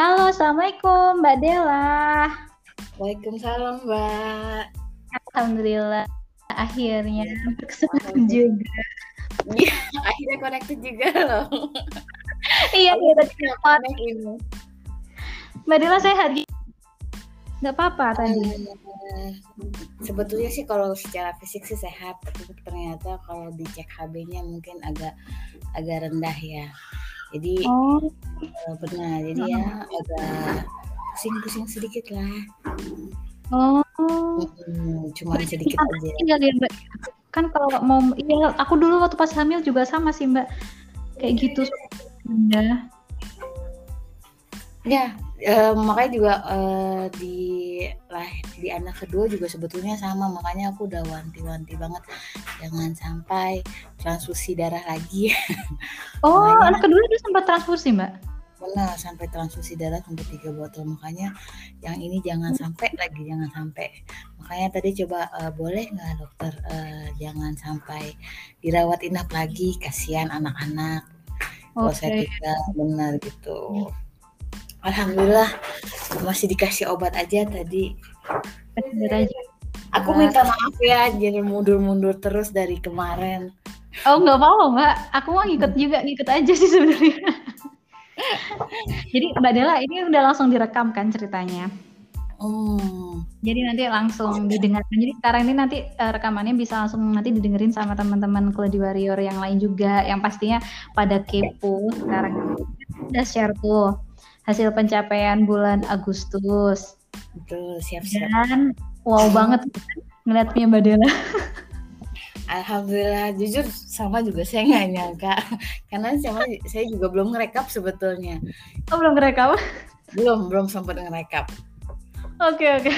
Halo, Assalamualaikum Mbak Dela. Waalaikumsalam Mbak. Alhamdulillah, akhirnya berkesempatan juga. Iya, akhirnya connected juga loh. iya, iya tadi ini. Mbak Dela sehat? Nggak apa-apa tadi. Eh, sebetulnya sih kalau secara fisik sih sehat, tapi ternyata kalau dicek HB-nya mungkin agak agak rendah ya. Jadi Oh, eh, benar, jadi ya agak pusing-pusing sedikit lah. oh. Hmm, cuma sedikit aja. ya Mbak. Kan kalau mau, iya aku dulu waktu pas hamil juga sama sih Mbak. Kayak gitu. Ya. Ya, eh, makanya juga eh, di lah di anak kedua juga sebetulnya sama, makanya aku udah wanti-wanti banget jangan sampai transfusi darah lagi. Oh, Makanya anak kedua udah sempat transfusi Mbak? benar sampai transfusi darah sampai tiga botol, makanya yang ini jangan sampai lagi, jangan sampai. Makanya tadi coba eh, boleh nggak dokter eh, jangan sampai dirawat inap lagi, kasihan anak-anak. Kalau saya Oke. pikir benar gitu. Alhamdulillah masih dikasih obat aja tadi. Bener aja. Aku minta maaf ya, jadi mundur-mundur terus dari kemarin. Oh nggak apa-apa mbak, aku mau ngikut juga ngikut aja sih sebenarnya. Jadi Mbak Dela ini udah langsung direkam kan ceritanya. Hmm, Jadi nanti langsung didengarkan. Jadi sekarang ini nanti eh, rekamannya bisa langsung nanti didengerin sama teman-teman Kledi Warrior yang lain juga, yang pastinya pada kepo sekarang. Udah share tuh hasil pencapaian bulan Agustus betul siap-siap. dan wow banget ngeliatnya Mbak Dela. Alhamdulillah, jujur sama juga saya nggak nyangka, karena sama saya juga belum ngerekap sebetulnya. Oh belum ngerekam? Belum, belum sempat ngerekap. Oke oke.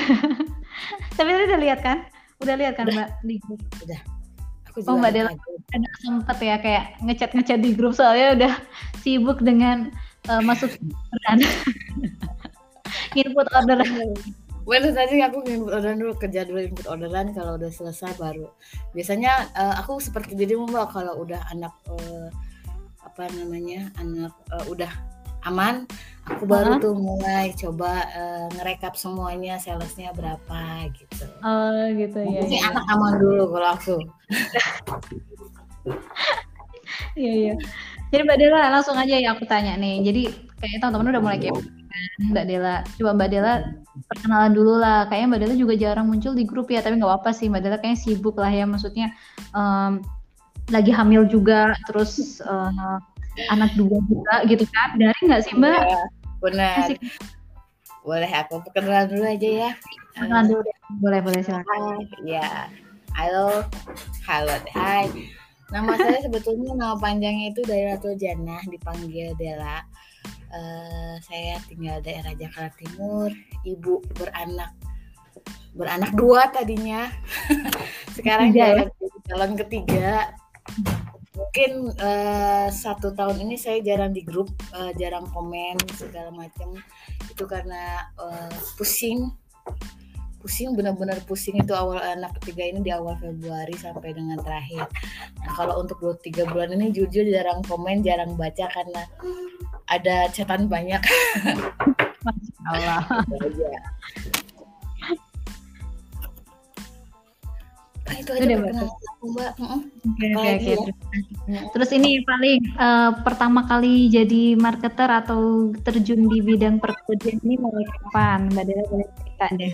Tapi tadi udah lihat kan? Udah lihat kan Mbak di grup? Aku Oh, Mbak Dela. ada sempet ya kayak ngechat ngechat di grup soalnya udah sibuk dengan eh, masuk orderan input orderan Bener tadi aku input orderan dulu kerja dulu input orderan kalau udah selesai baru. Biasanya eh, aku seperti dirimu mbak kalau udah anak eh, apa namanya anak eh, udah aman, aku baru Heeh. tuh mulai coba eh, ngerekap semuanya salesnya berapa gitu. oh gitu ya Mungkin ya anak aman dulu kalau aku. iya iya jadi mbak Dela langsung aja ya aku tanya nih jadi kayaknya teman-teman udah mulai kepo kan mbak Dela coba mbak Dela perkenalan dulu lah kayaknya mbak Dela juga jarang muncul di grup ya tapi nggak apa-apa sih mbak Dela kayaknya sibuk lah ya maksudnya em, lagi hamil juga terus eh, anak dua juga gitu kan dari nggak sih mbak Ya, benar. Asik. Boleh aku perkenalan dulu aja ya. Perkenalan dulu deh. boleh boleh silakan Hai, ya. Halo, halo, hai. Nama saya sebetulnya nama panjangnya itu Dairatul Jannah, dipanggil Dela. Eh, saya tinggal daerah Jakarta Timur, ibu beranak beranak dua tadinya. Sekarang Ketiga ya? jalan jalan ketiga. Mungkin eh, satu tahun ini saya jarang di grup, eh, jarang komen segala macam. Itu karena eh, pusing pusing benar-benar pusing itu awal anak ketiga ini di awal Februari sampai dengan terakhir. Nah kalau untuk dua tiga bulan ini jujur jarang komen, jarang baca karena ada catatan banyak. Masya Allah Itu aja. Ah, itu aja Udah, perkenalan aku mbak. Mm-mm. Oke, oke, Apalagi oke. ya? Terus ini paling eh, pertama kali jadi marketer atau terjun di bidang perkudian ini mulai kapan? Mbak Dela boleh cerita deh.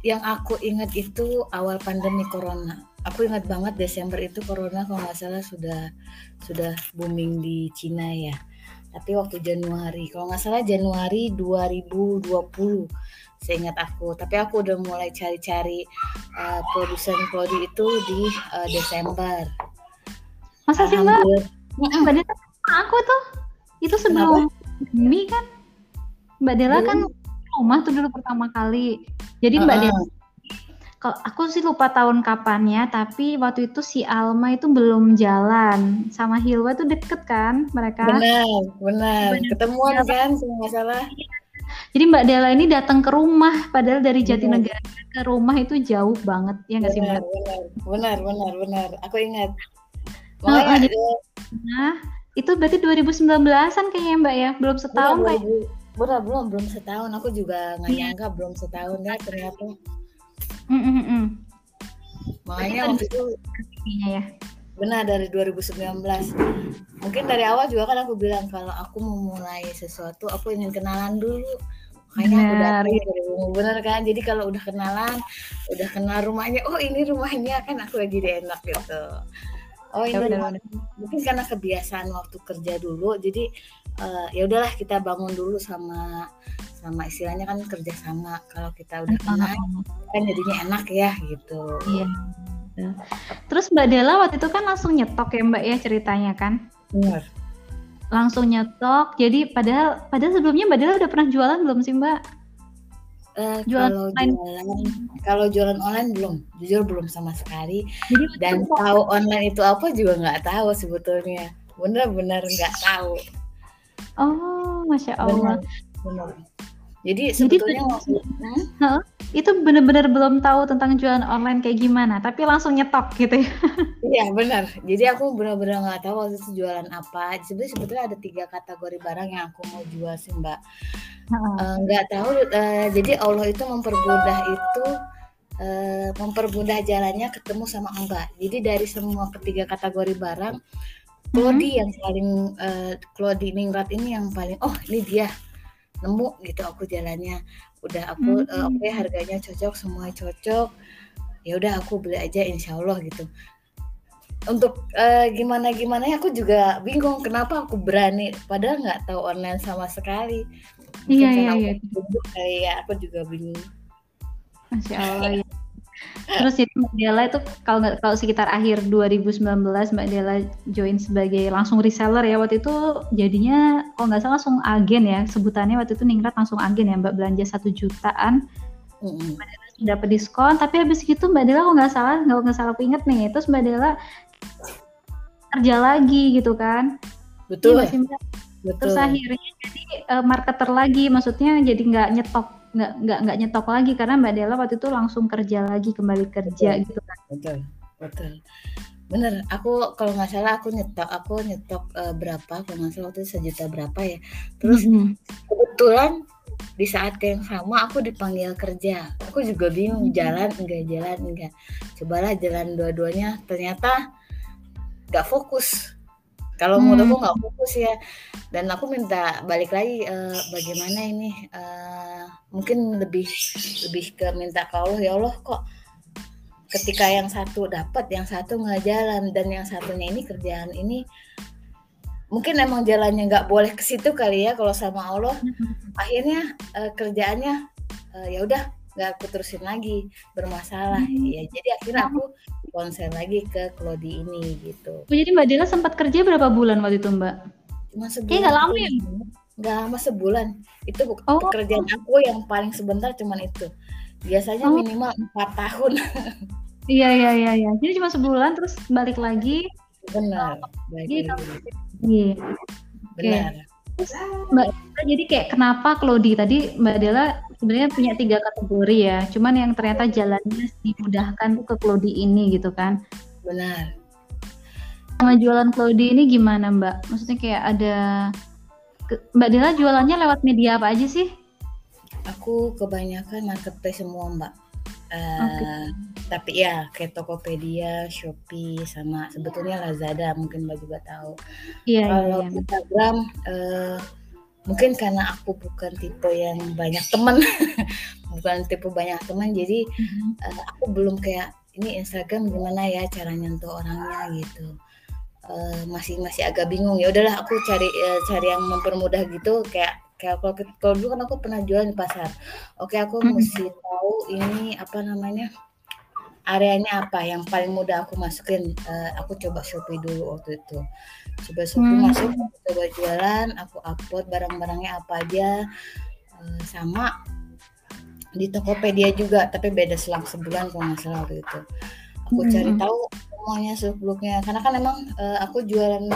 Yang aku ingat itu awal pandemi corona. Aku ingat banget Desember itu corona kalau nggak salah sudah sudah booming di Cina ya. Tapi waktu Januari, kalau nggak salah Januari 2020, saya ingat aku. Tapi aku udah mulai cari-cari uh, produsen prodi itu di uh, Desember. Masa sih Mbak? Mbak Dela aku tuh itu sebelum pandemi kan? Mbak Dela kan rumah tuh dulu pertama kali. Jadi Mbak Uh-uh. Dela kalau aku sih lupa tahun kapannya, tapi waktu itu si Alma itu belum jalan sama Hilwa tuh deket kan mereka. Benar, benar. Ketemuan kan, kalau salah. Jadi Mbak Dela ini datang ke rumah, padahal dari Benar. Jatinegara ke rumah itu jauh banget, ya nggak sih Mbak? benar, benar, benar, benar. Aku ingat. Oh, oh, Nah, itu berarti 2019-an kayaknya Mbak ya, belum setahun Benar, kayak. 2000 Benar belum belum setahun. Aku juga nggak nyangka belum setahun ya ternyata. Mm, mm, mm. Makanya Kan waktu itu ya. benar dari 2019. Mungkin dari awal juga kan aku bilang kalau aku mau mulai sesuatu aku ingin kenalan dulu. Makanya aku Benar, iya. dari. Bener kan? Jadi kalau udah kenalan, udah kenal rumahnya, oh ini rumahnya kan aku lagi enak gitu. Oh Ya ini benar. Mungkin karena kebiasaan waktu kerja dulu, jadi eh, ya udahlah kita bangun dulu sama sama istilahnya kan kerja sama. Kalau kita udah kenal kan jadinya enak ya gitu. Iya. Terus Mbak Dela waktu itu kan langsung nyetok ya Mbak ya ceritanya kan? Benar. Langsung nyetok. Jadi padahal padahal sebelumnya Mbak Dela udah pernah jualan belum sih Mbak? Eh, Jualan kalau online. jualan kalau jualan online belum, jujur belum sama sekali. Jadi Dan tahu online itu apa juga nggak tahu sebetulnya. Benar-benar nggak tahu. Oh, Masya Allah. Benar, benar. Jadi Jadi sebetulnya bener- waktu hmm? Itu bener-bener belum tahu tentang jualan online kayak gimana, tapi langsung nyetok gitu ya. Iya benar. Jadi aku benar-benar nggak tahu waktu itu jualan apa. Sebenarnya sebetulnya ada tiga kategori barang yang aku mau jual sih mbak. Eh, Nggak tahu. eh, jadi Allah itu mempermudah itu eh, mempermudah jalannya ketemu sama mbak. Jadi dari semua ketiga kategori barang. Klodi yang paling eh, Klodi Ningrat ini yang paling oh ini dia nemu gitu aku jalannya. Udah aku eh, Hmm. oke harganya cocok semua cocok. Ya udah aku beli aja insya Allah gitu. Untuk eh, gimana gimana aku juga bingung kenapa aku berani padahal nggak tahu online sama sekali. Mungkin Iya iya iya. aku kali ya aku juga bingung. Masya Allah ya. Terus jadi Mbak Dela itu kalau nggak kalau sekitar akhir 2019 Mbak Dela join sebagai langsung reseller ya waktu itu jadinya kalau nggak salah langsung agen ya sebutannya waktu itu Ningrat langsung agen ya Mbak belanja satu jutaan Mm-mm. dapat diskon tapi habis gitu Mbak Dela kalau nggak salah nggak nggak salah aku inget nih terus Mbak Dela kerja lagi gitu kan Iya Betul, sih, Mbak? terus betul. akhirnya jadi eh, marketer lagi maksudnya jadi nggak nyetok nggak nggak nggak nyetok lagi karena Mbak Dela waktu itu langsung kerja lagi kembali kerja Betul. gitu kan Betul, betul. Bener, aku kalau nggak salah aku nyetok, aku nyetok eh, berapa? Kalau nggak salah waktu itu sejuta berapa ya. Terus Mhm. kebetulan di saat yang sama aku dipanggil kerja. Aku juga bingung jalan enggak jalan enggak. Cobalah jalan dua-duanya, ternyata nggak fokus. Kalau menurut aku Hmm. nggak fokus ya. Dan aku minta balik lagi eh, bagaimana ini eh, mungkin lebih lebih ke minta ke Allah ya Allah kok ketika yang satu dapat yang satu nggak jalan dan yang satunya ini kerjaan ini mungkin emang jalannya nggak boleh ke situ kali ya kalau sama Allah akhirnya eh, kerjaannya eh, ya udah nggak aku terusin lagi bermasalah Hmm. ya jadi akhirnya aku konsen lagi ke Klodi ini gitu Oh, jadi Mbak Dela sempat kerja berapa bulan waktu itu Mbak? cuma sebulan Kayaknya nggak lama ya? nggak lama sebulan itu bu- Oh. pekerjaan aku yang paling sebentar cuman itu biasanya Oh. minimal empat tahun Iya iya iya iya. Jadi cuma sebulan terus balik lagi. benar Baik, Iya. baik. Iya. Mbak Dela, jadi kayak kenapa Klodi tadi Mbak Dela sebenarnya punya tiga kategori ya. Cuman yang ternyata jalannya dimudahkan tuh ke Klodi ini gitu kan. benar Sama jualan Klodi ini gimana Mbak? Maksudnya kayak ada Mbak Dela jualannya lewat media apa aja sih? Aku kebanyakan marketplace semua mbak. Eh, Oke. Tapi ya kayak Tokopedia, Shopee, sama sebetulnya Lazada mungkin mbak juga tahu. Iya iya Kalau iya. Instagram eh, mungkin karena aku bukan tipe yang banyak teman, bukan tipe banyak teman, jadi Mhm. eh, aku belum kayak ini Instagram gimana ya cara nyentuh orangnya gitu. Eh, masih masih agak bingung ya udahlah aku cari eh, cari yang mempermudah gitu kayak kayak kalau kalau dulu kan aku pernah jualan di pasar oke aku Mhm. mesti tahu ini apa namanya areanya apa yang paling mudah aku masukin Eh, aku coba Shopee dulu waktu itu coba Shopee Hmm. masuk aku coba jualan aku upload barang-barangnya apa aja Eh, sama di Tokopedia juga tapi beda selang sebulan kalau nggak salah waktu itu aku Mhm. cari tahu semuanya seluk-beluknya karena kan emang eh, aku jualan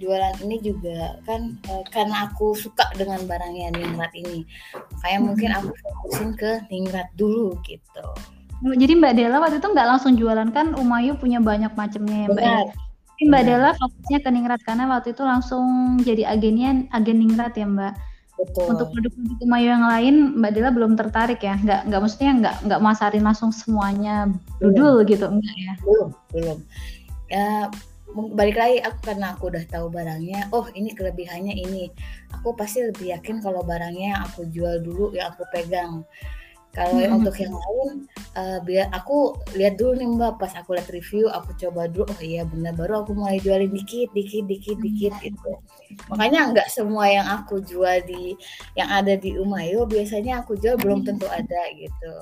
jualan ini juga kan eh, karena aku suka dengan barangnya Ningrat ini makanya Mhm. mungkin aku fokusin ke Ningrat dulu gitu Jadi Mbak Dela waktu itu nggak langsung jualan kan Umayu punya banyak macamnya ya Mbak ya. benar Tapi Mbak benar. Dela fokusnya ke Ningrat karena waktu itu langsung jadi agennya agen Ningrat ya Mbak. Betul. Untuk produk-produk Umayo yang lain, Mbak Dila belum tertarik ya? Nggak, nggak maksudnya nggak, nggak masarin langsung semuanya dudul gitu, enggak ya? Belum, belum. Ya, balik lagi aku karena aku udah tahu barangnya, oh ini kelebihannya ini. Aku pasti lebih yakin kalau barangnya aku jual dulu yang aku pegang. Kalau Hmm. untuk yang lain, uh, biar aku lihat dulu nih Mbak, pas aku lihat review, aku coba dulu, oh iya benar, baru aku mulai jualin dikit, dikit, dikit, dikit gitu. Makanya nggak semua yang aku jual di yang ada di Umayo biasanya aku jual belum tentu ada gitu.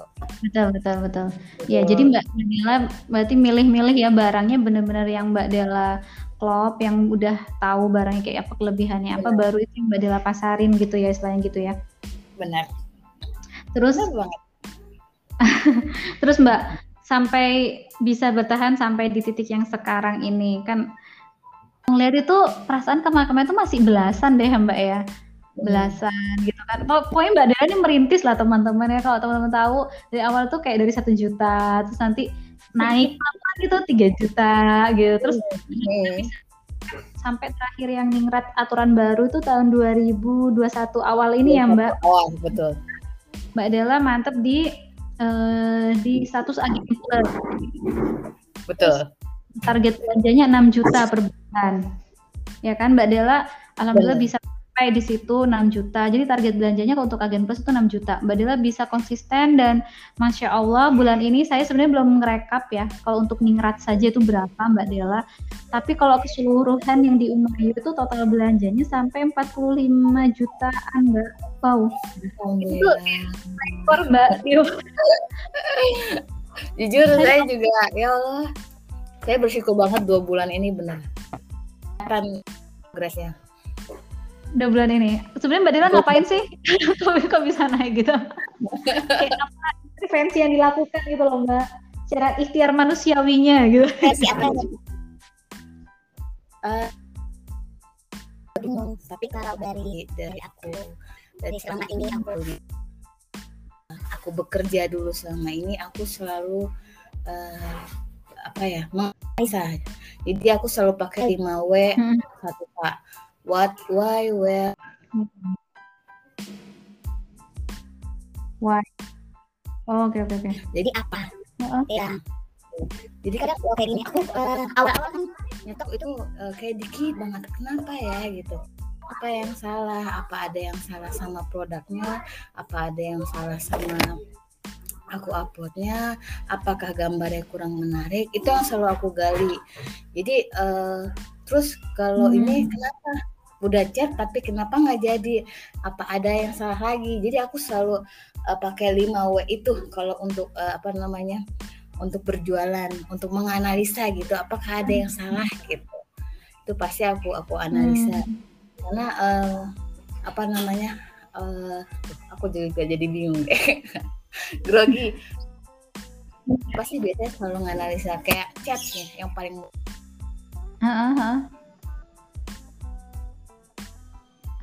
Betul, betul, betul. Ya, jadi Mbak Dela berarti milih-milih ya barangnya benar-benar yang Mbak Dela klop, yang udah tahu barangnya kayak apa kelebihannya apa, Benar. baru itu yang Mbak Dela pasarin gitu ya, istilahnya gitu ya. Benar. Terus. Terus Mbak, sampai bisa bertahan sampai di titik yang sekarang ini kan ngeliat itu perasaan kemarin-kemarin itu masih belasan deh Mbak ya. Belasan gitu kan. Pok- Pokoknya Mbak Dela ini merintis lah teman-teman ya. Kalau teman-teman tahu dari awal tuh kayak dari satu juta, terus nanti naik pelan gitu 3 juta gitu. Terus Hmm. sampai terakhir yang ningrat aturan baru itu tahun 2021 awal ini ya Mbak. Oh, betul. Mbak Dela mantep di eh, di status agen plus. Betul. target belanjanya 6 juta per bulan. Ya kan Mbak Dela alhamdulillah Benar. bisa sampai di situ 6 juta. Jadi target belanjanya untuk agen plus itu 6 juta. Mbak Dela bisa konsisten dan Masya Allah bulan ini saya sebenarnya belum ngerekap ya kalau untuk ningrat saja itu berapa Mbak Dela. Tapi kalau keseluruhan yang di Umayu itu total belanjanya sampai 45 jutaan Mbak. Wow, Alhamdulillah. ekor Mbak. Yuk. Jujur saya juga ya Allah. Saya bersyukur banget dua bulan ini benar. Kan progresnya. Udah bulan ini. Sebenarnya Mbak Dela ngapain sih? kok, kok bisa naik gitu? Kayak apa intervensi yang dilakukan gitu loh Mbak? Secara ikhtiar manusiawinya gitu. siapa Eh, bingung tapi kalau dari dari aku dari selama ini aku aku bekerja dulu selama ini aku selalu eh, apa ya menganalisa. Jadi aku selalu pakai 5 W Hmm. satu Pak. What why where? Wah. Oh, Oke oke oke. jadi apa? Heeh. ya. Jadi kadang kayak gini aku eh, awal-awal kan nyetok itu eh, kayak dikit banget. Kenapa ya gitu apa yang salah? Apa ada yang salah sama produknya? Apa ada yang salah sama aku uploadnya? Apakah gambarnya kurang menarik? Itu yang selalu aku gali. Jadi eh, terus kalau Hmm. ini kenapa udah chat tapi kenapa nggak jadi? Apa ada yang salah lagi? Jadi aku selalu eh, pakai 5 W itu kalau untuk eh, apa namanya untuk berjualan untuk menganalisa gitu apakah ada yang salah gitu. Itu pasti aku aku analisa. Hmm. Karena eh, apa namanya eh, aku juga jadi bingung deh grogi pasti biasanya selalu nganalisa kayak chat nih yang paling Heeh, heeh.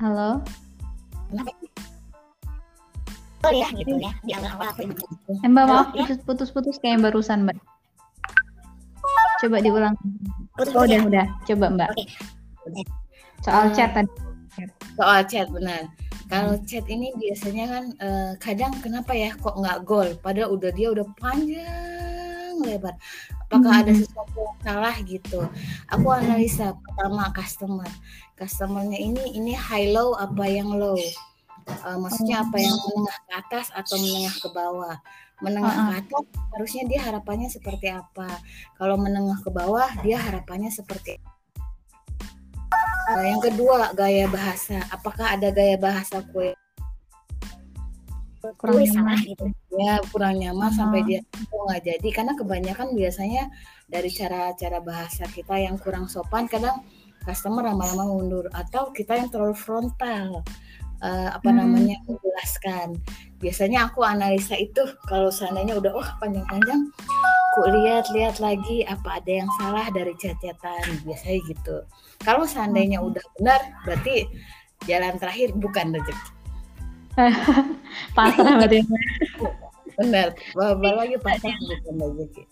Halo. kenapa oh ya gitu ya di awal-awal aku. Eh, Mbak maaf Halo, ya? putus- putus-putus kayak barusan Mbak. Coba diulang. Oh ya? udah udah. Coba Mbak. Oke. Soal Eh, chat tadi. soal chat benar. Kalau chat ini biasanya kan eh, kadang kenapa ya kok nggak gol? Padahal udah dia udah panjang lebar. Apakah ada Hmm. sesuatu yang salah gitu? Aku analisa pertama customer. Customernya ini ini high low apa yang low? Eh, maksudnya apa yang menengah ke atas atau menengah ke bawah? Menengah ke atas harusnya dia harapannya seperti apa? Kalau menengah ke bawah dia harapannya seperti Eh, yang kedua gaya bahasa apakah ada gaya bahasa kue Kurang nyaman. gitu ya kurang nyaman Oh. sampai dia oh nggak jadi karena kebanyakan biasanya dari cara-cara bahasa kita yang kurang sopan kadang customer lama-lama mundur atau kita yang terlalu frontal eh, apa Hmm. namanya menjelaskan biasanya aku analisa itu kalau seandainya udah oh panjang-panjang aku lihat-lihat lagi apa ada yang salah dari chat-chatan biasanya gitu kalau seandainya Hmm. udah benar berarti jalan terakhir bukan rezeki Pasrah berarti. benar baru lagi pasang bukan rezeki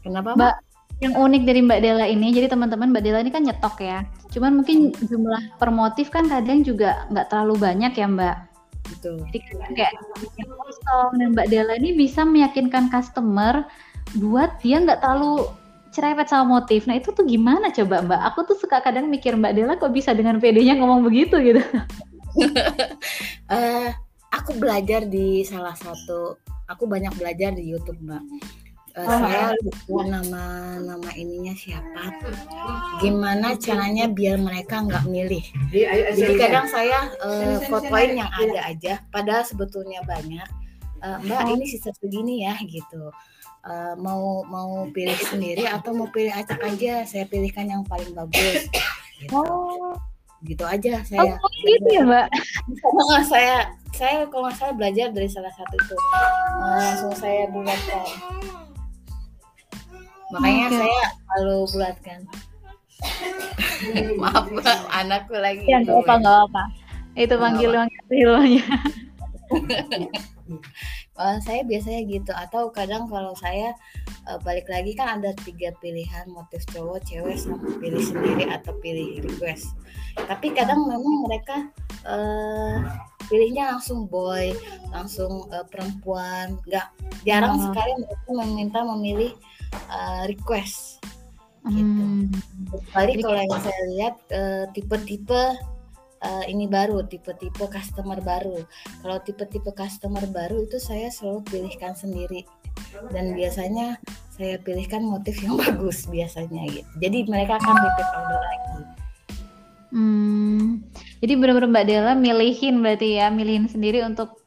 kenapa Mbak, yang unik dari Mbak Dela ini, jadi teman-teman Mbak Dela ini kan nyetok ya. Cuman mungkin jumlah per motif kan kadang juga nggak terlalu banyak ya Mbak. Betul. Jadi kayak kosong dan Mbak Dela ini bisa meyakinkan customer buat dia nggak terlalu cerewet sama motif. Nah itu tuh gimana coba Mbak? Aku tuh suka kadang mikir Mbak Dela kok bisa dengan PD-nya ngomong begitu gitu. uh, aku belajar di salah satu, aku banyak belajar di YouTube Mbak. Uh, oh, saya lupa nama nama ininya siapa. Gimana caranya biar mereka nggak milih? Jadi kadang saya uh, fotoin yang ada aja, padahal sebetulnya banyak. Uh, Mbak oh. ini sisa segini ya gitu. Uh, mau mau pilih sendiri atau mau pilih acak aja? Saya pilihkan yang paling bagus. Gitu. Oh gitu aja saya. Oh, gitu ya, Mbak. saya saya kalau nggak salah belajar dari salah satu itu. langsung saya buatkan makanya okay. saya selalu bulatkan maaf mbak anakku lagi ya nggak apa nggak apa itu panggil panggilnya uh, saya biasanya gitu atau kadang kalau saya uh, balik lagi kan ada tiga pilihan motif cowok cewek sama pilih sendiri atau pilih request tapi kadang memang mereka uh, pilihnya langsung boy langsung uh, perempuan nggak jarang hmm. sekali mereka meminta memilih uh, request gitu. Hmm. Kalau yang saya lihat uh, tipe-tipe uh, ini baru, tipe-tipe customer baru. Kalau tipe-tipe customer baru itu saya selalu pilihkan sendiri dan biasanya saya pilihkan motif yang bagus biasanya gitu. Jadi mereka akan repeat order lagi. Hmm, jadi benar-benar Mbak Dela milihin berarti ya, milihin sendiri untuk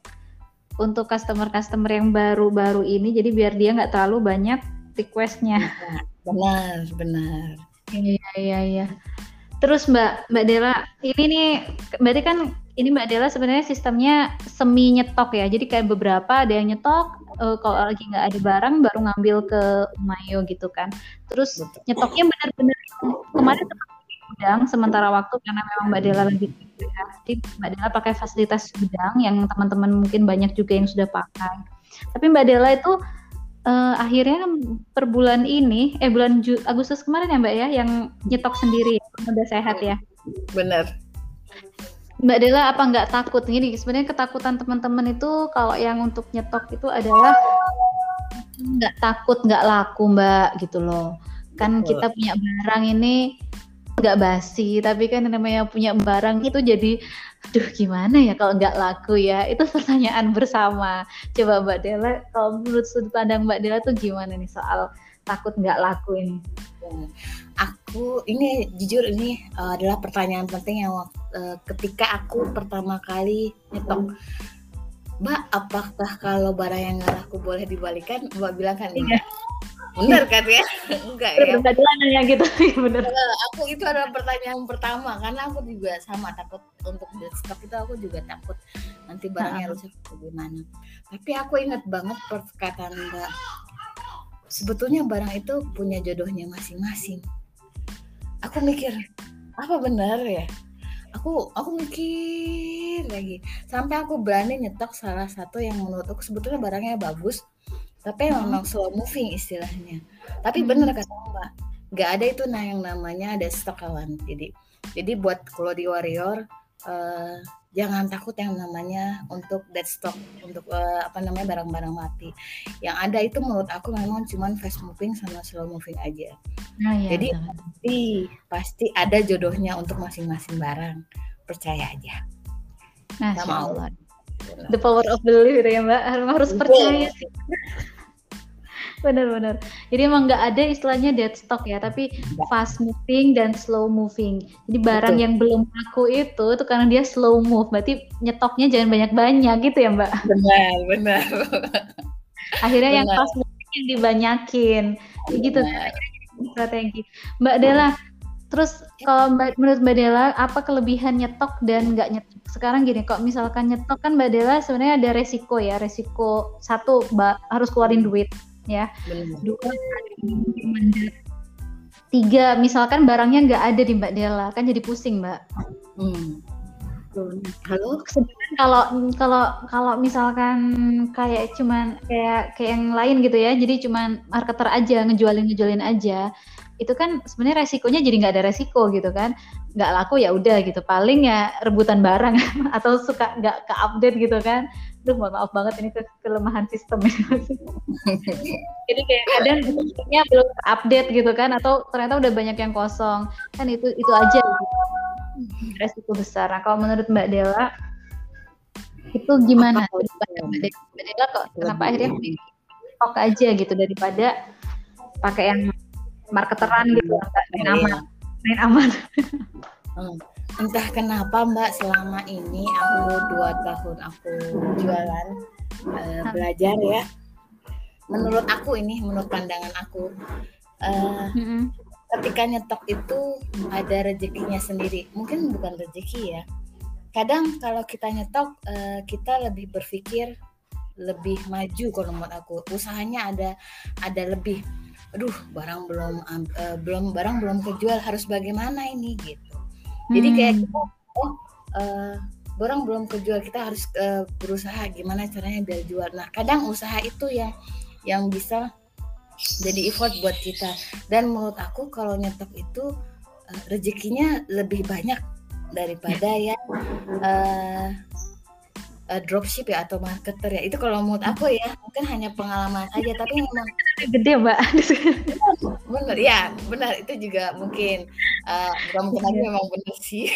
untuk customer-customer yang baru-baru ini. Jadi biar dia nggak terlalu banyak requestnya. Benar, benar. Iya, iya, iya. Terus Mbak Mbak Dela, ini nih berarti kan ini Mbak Dela sebenarnya sistemnya semi nyetok ya. Jadi kayak beberapa ada yang nyetok uh, kalau lagi nggak ada barang baru ngambil ke Mayo gitu kan. Terus Betul. nyetoknya benar-benar kemarin gudang sementara waktu karena memang Mbak Dela lagi Jadi Mbak Dela pakai fasilitas gudang yang teman-teman mungkin banyak juga yang sudah pakai. Tapi Mbak Dela itu uh, akhirnya per bulan ini, eh bulan Ju Agustus kemarin ya Mbak ya, yang nyetok sendiri, udah sehat ya. Bener. Mbak Dela apa nggak takut? Gini, sebenarnya ketakutan teman-teman itu kalau yang untuk nyetok itu adalah nggak takut nggak laku Mbak gitu loh. Kan kita punya barang ini nggak basi, tapi kan namanya punya barang itu jadi aduh gimana ya kalau nggak laku ya itu pertanyaan bersama coba Mbak Dela kalau menurut sudut pandang Mbak Dela tuh gimana nih soal takut nggak laku ini aku ini jujur ini uh, adalah pertanyaan penting yang uh, ketika aku pertama kali nyetok. Mbak apakah kalau barang yang nggak laku boleh dibalikan? Mbak bilang kan iya. Benar kan ya? Enggak ya. Benar ya gitu. Benar aku itu adalah pertanyaan pertama karena aku juga sama takut untuk stock itu aku juga takut nanti barangnya rusak bagaimana tapi aku ingat banget perkataan mbak sebetulnya barang itu punya jodohnya masing-masing. Aku mikir apa benar ya? Aku aku mikir lagi. Sampai aku berani nyetok salah satu yang menurut aku sebetulnya barangnya bagus tapi hmm. memang slow moving istilahnya. Tapi hmm. bener kata mbak nggak ada itu nah yang namanya ada stok kawan. Jadi jadi buat kalau di warrior uh, jangan takut yang namanya untuk dead stock untuk uh, apa namanya barang-barang mati. Yang ada itu menurut aku memang cuma fast moving sama slow moving aja. Nah, ya, jadi pasti pasti ada jodohnya untuk masing-masing barang. Percaya aja. Nah, mau. The power of belief ya mbak. Harus percaya benar-benar jadi emang nggak ada istilahnya dead stock ya tapi fast moving dan slow moving. Jadi barang Betul. yang belum laku itu itu karena dia slow move berarti nyetoknya jangan banyak-banyak gitu ya mbak? Benar benar. Akhirnya benar. yang fast moving yang dibanyakin. Gitu. Strategi. Mbak Dela Terus kalau mbak, menurut Mbak Dela apa kelebihan nyetok dan nggak nyetok? Sekarang gini, kok misalkan nyetok kan Mbak Dela sebenarnya ada resiko ya, resiko satu mbak harus keluarin duit ya. Dua tiga misalkan barangnya nggak ada di Mbak Dela kan jadi pusing Mbak. Hmm. Halo. Kalau kalau kalau misalkan kayak cuman kayak kayak yang lain gitu ya, jadi cuman marketer aja ngejualin ngejualin aja itu kan sebenarnya resikonya jadi nggak ada resiko gitu kan nggak laku ya udah gitu paling ya rebutan barang atau suka nggak ke update gitu kan Duh, mohon maaf banget ini ke kelemahan sistem jadi kayak kadang sistemnya belum update gitu kan atau ternyata udah banyak yang kosong. Kan itu itu aja gitu. resiko besar. Nah kalau menurut Mbak Dela itu gimana? Mbak Dela kok kenapa akhirnya stok aja gitu daripada pakai yang marketeran gitu main aman main aman. Hmm. Entah kenapa mbak selama ini aku dua tahun aku jualan uh, belajar ya. Menurut aku ini menurut pandangan aku uh, ketika nyetok itu ada rezekinya sendiri. Mungkin bukan rezeki ya. Kadang kalau kita nyetok uh, kita lebih berpikir lebih maju kalau menurut aku. Usahanya ada ada lebih aduh barang belum uh, belum barang belum kejual harus bagaimana ini? Gitu jadi kayak hmm. kita oh uh, barang belum kejual kita harus uh, berusaha gimana caranya biar jual. Nah kadang usaha itu yang yang bisa jadi effort buat kita. Dan menurut aku kalau nyetok itu uh, rezekinya lebih banyak daripada ya. uh, uh, dropship ya atau marketer ya. Itu kalau menurut aku ya mungkin hanya pengalaman aja tapi memang gede mbak. Benar. Ya benar. Itu juga mungkin uh, bukan mungkin lagi memang benar sih.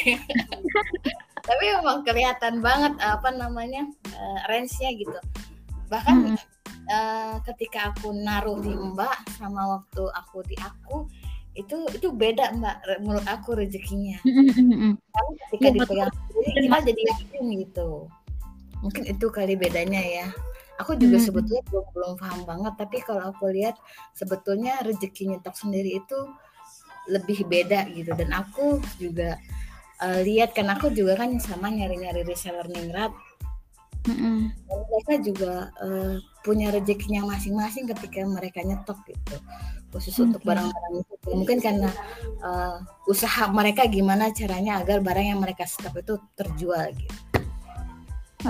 Tapi memang kelihatan banget apa namanya uh, range-nya gitu. Bahkan hmm. uh, ketika aku naruh di mbak sama waktu aku di aku itu itu beda mbak menurut aku rezekinya. Karena ketika ya, dipegang kita jadi yakin gitu. Mungkin itu kali bedanya ya. Aku juga hmm. sebetulnya belum belum paham banget tapi kalau aku lihat sebetulnya rezeki nyetok sendiri itu lebih beda gitu dan aku juga uh, lihat kan aku juga kan sama nyari-nyari reseller ningrat mm-hmm. mereka juga uh, punya rezekinya masing-masing ketika mereka nyetok gitu khusus mm-hmm. untuk barang-barang itu mungkin karena uh, usaha mereka gimana caranya agar barang yang mereka stok itu terjual gitu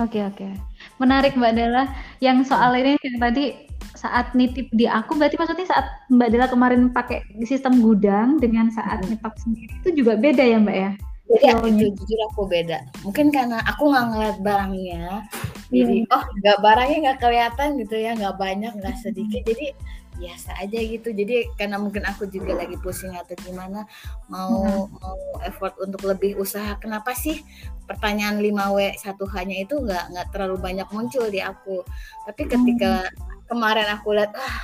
Oke oke. Menarik Mbak Dela. Yang soal ini yang tadi saat nitip di aku berarti maksudnya saat Mbak Dela kemarin pakai sistem gudang dengan saat nyetok sendiri itu juga beda ya Mbak ya? Beda itu jujur aku beda. Mungkin karena aku nggak ngeliat barangnya, jadi yeah. oh nggak barangnya nggak kelihatan gitu ya, nggak banyak nggak sedikit, jadi biasa aja gitu jadi karena mungkin aku juga lagi pusing atau gimana mau hmm. mau effort untuk lebih usaha kenapa sih pertanyaan 5W satu hanya itu nggak nggak terlalu banyak muncul di aku tapi ketika hmm. Kemarin aku lihat ah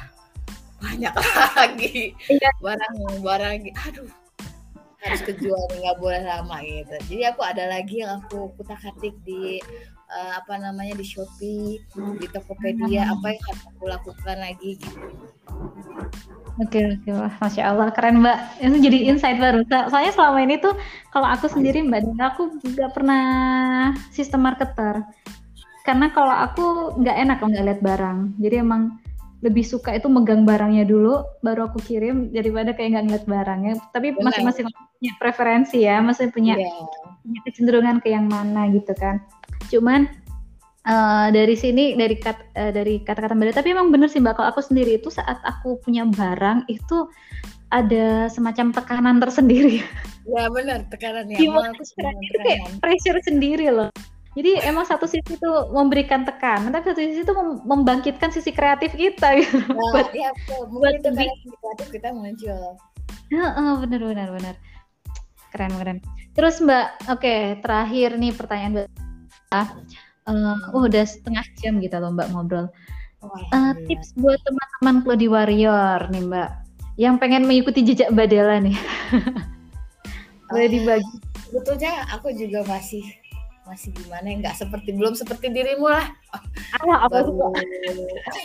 banyak lagi. Iya. barang barang aduh harus kejual nggak boleh lama gitu. Jadi aku ada lagi yang aku kutak atik di uh, apa namanya di Shopee, di Tokopedia, apa yang harus aku lakukan lagi gitu. Oke oke. Wah masya Allah keren mbak. Itu jadi insight baru. Soalnya selama ini tuh kalau aku sendiri mbak Dina aku juga pernah sistem marketer karena kalau aku nggak enak kalau nggak lihat barang. Jadi emang lebih suka itu megang barangnya dulu baru aku kirim daripada kayak nggak ngeliat barangnya. Tapi masing-masing punya preferensi ya masih punya, yeah. punya kecenderungan ke yang mana gitu kan. Cuman uh, dari sini dari kat, uh, dari kata-kata mbak tapi emang bener sih mbak kalau aku sendiri itu saat aku punya barang itu ada semacam tekanan tersendiri. Ya benar tekanan ya aku kayak pressure sendiri loh jadi emang satu sisi itu memberikan tekanan, tapi satu sisi itu membangkitkan sisi kreatif kita gitu. Nah, buat, ya, buat itu kreatif kita muncul. Ya, uh, benar benar benar. Keren keren. Terus Mbak, oke okay, terakhir nih pertanyaan uh, oh udah setengah jam gitu loh Mbak ngobrol. uh, tips buat teman-teman Cloudy Warrior nih Mbak, yang pengen mengikuti jejak Mbak Dela nih. Boleh dibagi. Sebetulnya aku juga masih masih gimana? Nggak seperti belum seperti dirimu lah. Ah, apa Baru,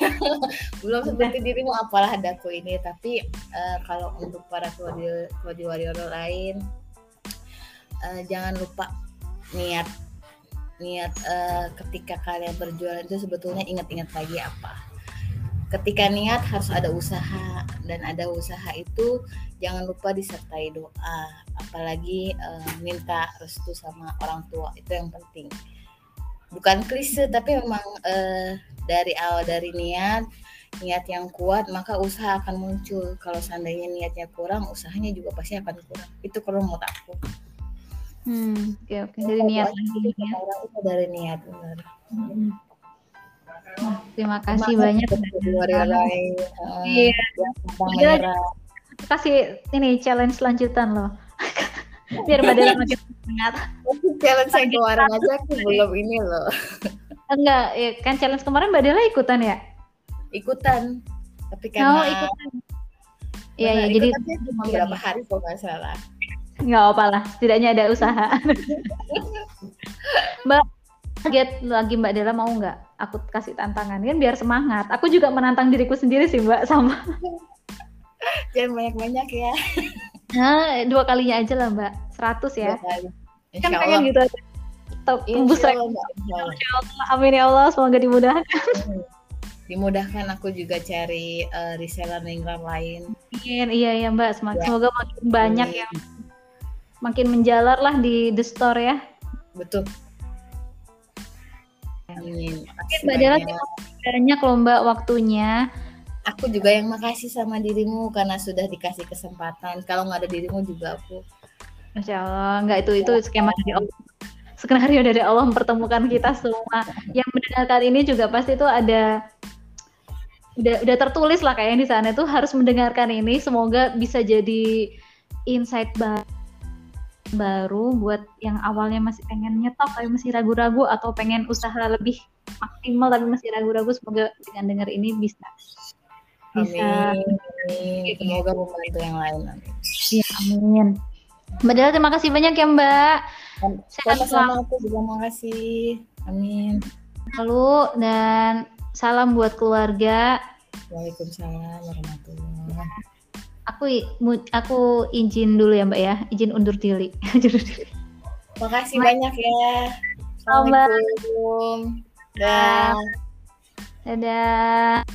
belum seperti dirimu apalah adaku ini. Tapi uh, kalau untuk para Cloudy Warrior lain uh, jangan lupa niat niat uh, ketika kalian berjualan itu sebetulnya ingat-ingat lagi apa ketika niat harus ada usaha dan ada usaha itu jangan lupa disertai doa apalagi uh, minta restu sama orang tua itu yang penting. Bukan klise tapi memang uh, dari awal dari niat niat yang kuat maka usaha akan muncul. Kalau seandainya niatnya kurang usahanya juga pasti akan kurang. Itu kalau menurut aku. Hmm oke oke. Dari niat lagi ya. dari niat benar. Hmm. Nah, terima kasih banyak. Iya. Iya. kasih ini challenge lanjutan loh. Biar badan makin semangat. Challenge saya kemarin aja aku belum ini loh. Enggak ya, kan challenge kemarin mbak Dela ikutan ya? Ikutan. Tapi oh karena ikutan. Iya ya jadi cuma berapa hari kok nggak salah. Nggak apa lah setidaknya ada usaha. Mbak target lagi mbak Dela mau nggak aku kasih tantangan? Kan biar semangat. Aku juga menantang diriku sendiri sih mbak sama. Jangan banyak-banyak ya. Nah dua kalinya aja lah mbak. 100 ya. Kan pengen gitu aja. Top, tembus Allah. amin ya Allah semoga dimudahkan. Dimudahkan aku juga cari eh, reseller ningrat lain Amin. iya iya mbak. Semoga, Ya. semoga makin banyak Amin. yang makin menjalar lah di the store ya. Betul Amin. Makasih mbak Dela banyak. banyak loh mbak waktunya. Aku juga yang makasih sama dirimu karena sudah dikasih kesempatan. Kalau nggak ada dirimu juga aku Masya Allah nggak itu itu skema dari Allah. Skenario dari Allah mempertemukan kita semua. Yang mendengarkan ini juga pasti itu ada udah udah tertulis lah kayak di sana tuh harus mendengarkan ini. Semoga bisa jadi insight ba- baru buat yang awalnya masih pengen nyetok tapi masih ragu-ragu atau pengen usaha lebih maksimal tapi masih ragu-ragu semoga dengan dengar ini bisa. Bisa Amin. semoga membantu yang lain amin. Ya amin. Mbak Dela terima kasih banyak ya Mbak. Sehat sama-sama aku juga makasih amin. Selalu dan salam buat keluarga. Waalaikumsalam warahmatullahi aku aku izin dulu ya mbak ya izin undur diri Undur diri. Makasih banyak ya. Assalamualaikum. Dah. dadah